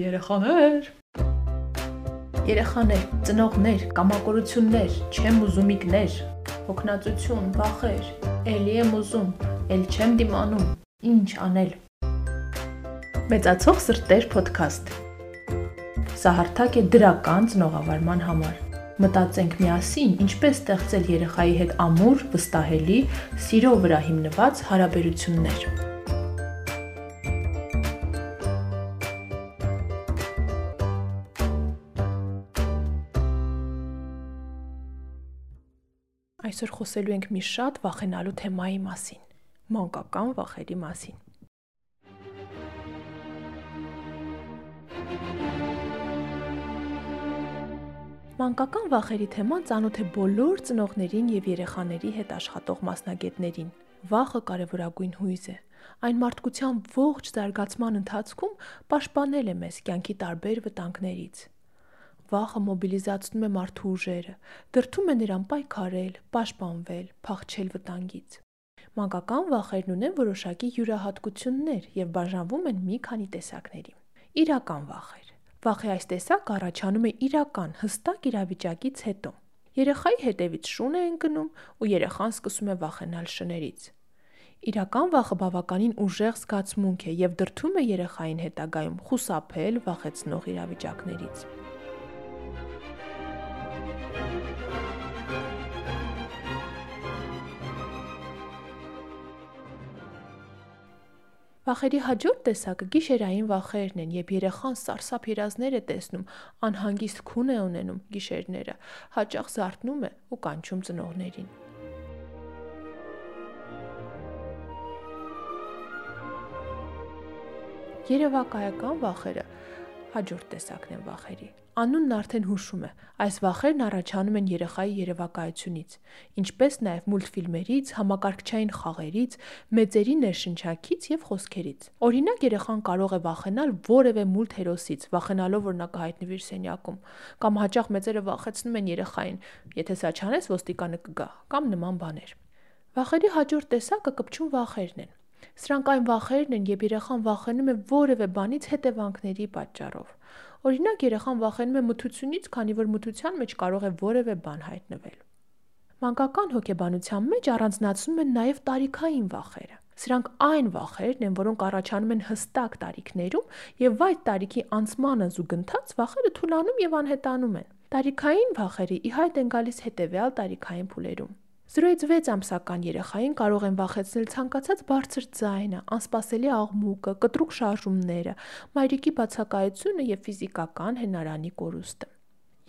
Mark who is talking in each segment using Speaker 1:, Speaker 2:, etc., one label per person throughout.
Speaker 1: Երեխաներ Երեխաներ, ծնողներ, կամակորություններ, չեմ ուզումիկներ, հոգնածություն, վախեր, էլի եմ ուզում, էլ չեմ դիմանում, ինչ անել։ Մեծացող սրտեր ոդքասթ։ Սա հարթակ է դրական ծնողավարման համար։ Մտածենք միասին, ինչպես ստեղծել երեխայի հետ ամուր, վստահելի, սիրո վրա հիմնված հարաբերություններ։ Այսօր խոսելու ենք մի շատ վախենալու թեմայի մասին՝ մանկական վախերի մասին։ Մանկական վախերի թեման ծանոթ է բոլոր ծնողներին եւ երեխաների հետ աշխատող մասնագետներին։ Վախը կարևորագույն հույզ է։ Այն մարդկության ողջ զարգացման ընթացքում պաշտպանել է մեզ կյանքի տարբեր վտանգներից։ Վախը մոբիլիզացնում է մարդու ուժերը, դրդում է նրան պայքարել, պաշտպանվել, փախչել վտանգից։ Մանկական վախերն ունեն որոշակի յուրահատկություններ եւ բաժանվում են մի քանի տեսակների։ Իրական վախեր։ Վախի այս տեսակը առաջանում է իրական, հստակ իրավիճակից հետո։ Երեխայի հետևից շուն է ընկնում ու երեխան սկսում է վախենալ շներից։ Իրական վախը բավականին ուժեղ զգացմունք է եւ դրդում է երեխային հետագայում խուսափել վախեցնող իրավիճակներից։ Վախերի հաջորդ տեսակը գիշերային վախերն են, երբ երեխան սարսափ երազներ է տեսնում, անհանգիստ քուն է ունենում գիշերները, հաճախ զարթնում է ու կանչում ծնողներին։ Երևակայական վախերը հաջորդ տեսակն են վախերի։ Անունն արդեն հուշում է։ Այս վախերն առաջանում են երեխայի երևակայությունից, ինչպես նաև մուլտֆիլմերից, համակարգչային խաղերից, մեծերի ներշնչակից եւ խոսքերից։ Օրինակ երեխան կարող է վախենալ որևէ մուլտհերոսից, վախենալով որ նա կհայտնվի իր սենյակում, կամ հաճախ մեծերը վախեցնում են երեխային, եթե սա չանես ոստիկանը կգա, կամ նման բաներ։ Վախերի հաջորդ տեսակը կպչուն վախերն են։ Սրանք այն վախերն են, երբ երեխան վախենում է որևէ բանից հետևանքների պատճառով։ Օրինակ երեխան վախենում է մթությունից, քանի որ մթության մեջ կարող է որևէ բան հայտնվել։ Մանկական հոգեբանության մեջ առանձնացնում են նաև տարիքային վախերը։ Սրանք այն վախերն են, որոնք առաջանում են հստակ տարիքներում եւ այդ տարիքի անցմանը զուգընթաց վախերը թուլանում եւ անհետանում են։ Տարիքային վախերը ի հայտ են գալիս հետեւյալ տարիքային փուլերում։ 0-ից 6 ամսական երեխային կարող են վախեցնել ցանկացած բարձր ձայնը, անսպասելի աղմուկը, կտրուկ շարժումները, մայրիկի բացակայությունը եւ ֆիզիկական հնարանի կորուստը։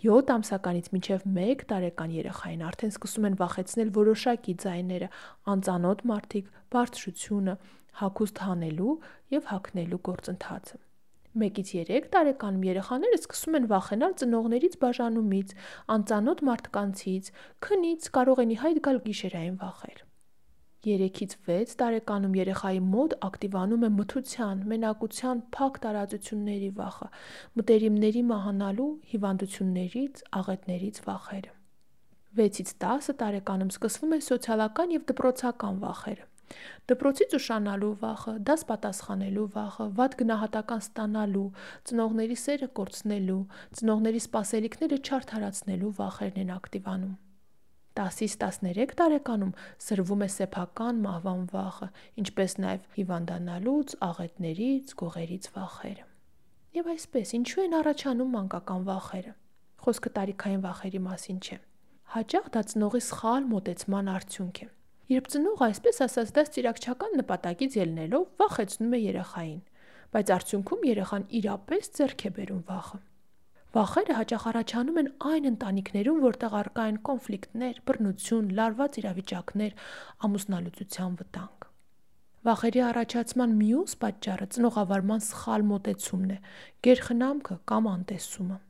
Speaker 1: 7 ամսականից մինչև 1 տարեկան երեխային արդեն սկսում են վախեցնել որոշակի ձայները, անծանոթ մարդիկ, բարձրությունը, հագուստ հանելու եւ հագնելու գործընթացը։ 1-ից 3 տարեկանում երեխաները սկսում են վախենալ ծնողներից բաժանումից, անծանոթ մարդկանցից, քնից, կարող են ի հայտ գալ գիշերային վախեր։ 3-ից 6 տարեկանում երեխայի մոտ ակտիվանում է մթության, մենակության, փակ տարածությունների վախը, մտերիմների մահանալու, հիվանդություններից, աղետներից վախերը։ 6-ից 10 տարեկանում սկսվում են սոցիալական եւ դպրոցական վախերը։ Դպրոցից ուշանալու վախը, դաս պատասխանելու վախը, վատ գնահատական ստանալու, ծնողների սերը կորցնելու, ծնողների սպասելիքները չարդարացնելու վախերն են ակտիվանում։ 10-ից 13 տարեկանում սրվում է սեփական մահվան վախը, ինչպես նաև հիվանդանալուց, աղետներից, գողերից վախերը։ Եվ այսպես, ինչու են առաջանում մանկական վախերը։ Խոսքը տարիքային վախերի մասին չէ։ Հաճախ դա ծնողի սխալ մոտեցման արդյունք է։ Երբ ծնողը այսպես ասած դա ծիրակչական նպատակից ելնելով վախեցնում է երեխային, բայց արդյունքում երեխան իրապես ձեռք է բերում վախը։ Վախերը հաճախ առաջանում են այն ընտանիքներում, որտեղ առկա են կոնֆլիկտներ, բռնություն, լարված իրավիճակներ, ամուսնալուծության վտանգ։ Վախերի առաջացման մյուս պատճառը ծնողավարման սխալ մոտեցումն է, գերխնամքը կամ անտեսումը։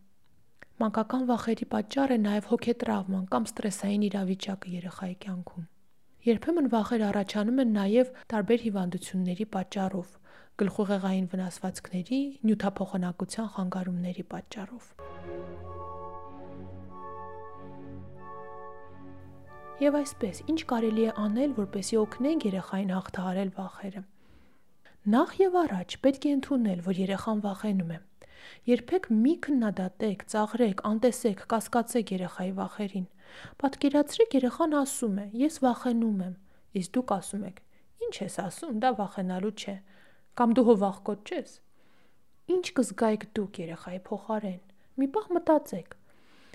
Speaker 1: Մանկական վախերի պատճառ է նաև հոգետրավման կամ ստրեսային իրավիճակը երեխայի կյանքում։ Երբեմն վախեր առաջանում են նաև տարբեր հիվանդությունների պատճառով, գլխուղեղային վնասվածքների, նյութափոխանակության խանգարումների պատճառով։ Եվ այսպես, ինչ կարելի է անել, որպեսզի օգնենք երեխային հաղթահարել վախերը։ Նախ եւ առաջ պետք է ընդունել, որ երեխան վախենում է։ Երբեք մի քննադատեք, ծաղրեք, անտեսեք, կասկածեք երեխայի վախերին։ Պատկերացրեք երեխան ասում է. «Ես վախենում եմ», իսկ դուք ասում եք. «Ինչ ես ասում, դա վախենալու չէ»։ Կամ դու հովախկոտ չես։ Ինչ կզգայիք դուք երեխայի փոխարեն։ Մի պահ մտածեք։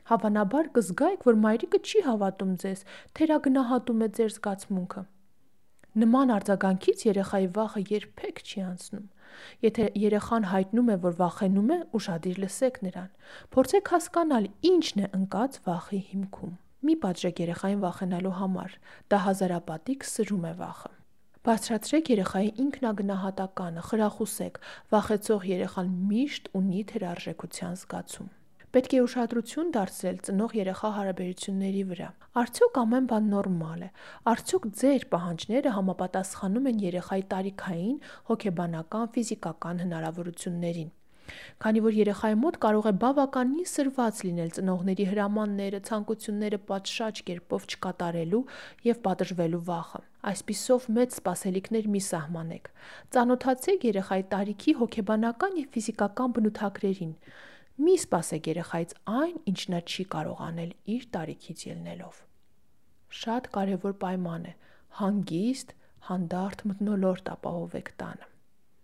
Speaker 1: Հավանաբար կզգայիք, որ մայրիկը չի հավատում ձեզ, թերագնահատում է ձեր զգացմունքը։ Նման արձագանքից երեխայի վախը երբեք չի անցնում։ Եթե երեխան հայտնում է, որ վախենում է, ուշադիր լսեք նրան։ Փորձեք հասկանալ, ինչն է ընկած վախի հիմքում։ Մի պատժեք երեխային վախենալու համար։ Դա հազարապատիկ սրում է վախը։ Բարձրացրեք երեխայի ինքնագնահատականը, խրախուսեք։ Վախեցող երեխան միշտ ունի թերարժեքության զգացում։ Պետք է ուշադրություն դարձնել ծնող-երեխա հարաբերությունների վրա։ Արդյոք ամեն բան նորմալ է։ Արդյոք ձեր պահանջները համապատասխանում են երեխայի տարիքային, հոգեբանական, ֆիզիկական հնարավորություններին։ Քանի որ երեխայի մոտ կարող է բավականին սրված լինել ծնողների հրամանները, ցանկությունները պատշաճ կերպով չկատարելու եւ պատժվելու վախը։ Այսպիսով մեծ սպասելիքներ մի սահմանեք։ Ծանոթացեք երեխայի տարիքի հոգեբանական եւ ֆիզիկական բնութագրերին։ Մի սպասեք երեխայից այն, ինչ նա չի կարող անել իր տարիքից ելնելով։ Շատ կարևոր պայման է հանգիստ, հանդարտ մթնոլորտ ապահովեք տանը։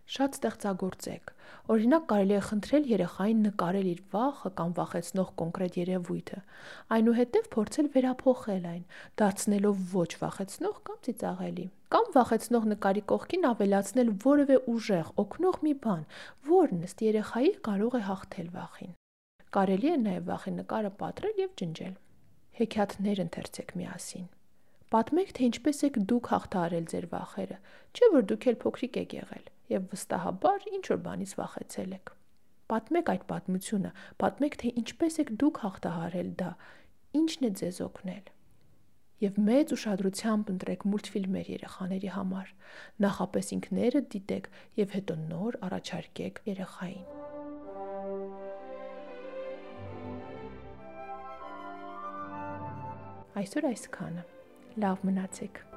Speaker 1: Շատ ստեղծագործեք։ Օրինակ կարելի է խնդրել երեխային նկարել իր վախը կամ վախեցնող կոնկրետ երևույթը, այնուհետև փորձել վերափոխել այն, դարձնելով ոչ վախեցնող կամ ծիծաղելի։ Կամ վախեցնող նկարի կողքին ավելացնել որևէ ուժեղ, օգնող մի բան, որն ըստ երեխայի կարող է հաղթել վախին։ Կարելի է նաև վախի նկարը պատրել եւ ջնջել։ Հեքիաթներ ընթերցեք միասին։ Պատմեք, թե ինչպես եք դուք հաղթահարել ձեր վախերը, չէ՞ որ դուք էլ փոքրիկ եք եղել եւ վստահաբար ինչ որ բանից վախեցել եք։ Պատմեք այդ պատմությունը, պատմեք, թե ինչպես եք դուք հաղթահարել դա, ինչն է ձեզ օգնել եւ մեծ ուշադրությամբ ընտրեք մուլտֆիլմեր երեխաների համար։ Նախապես ինքները դիտեք եւ հետո նոր առաջարկեք երեխային։ Այսօր այսքանը։ Լավ մնացեք։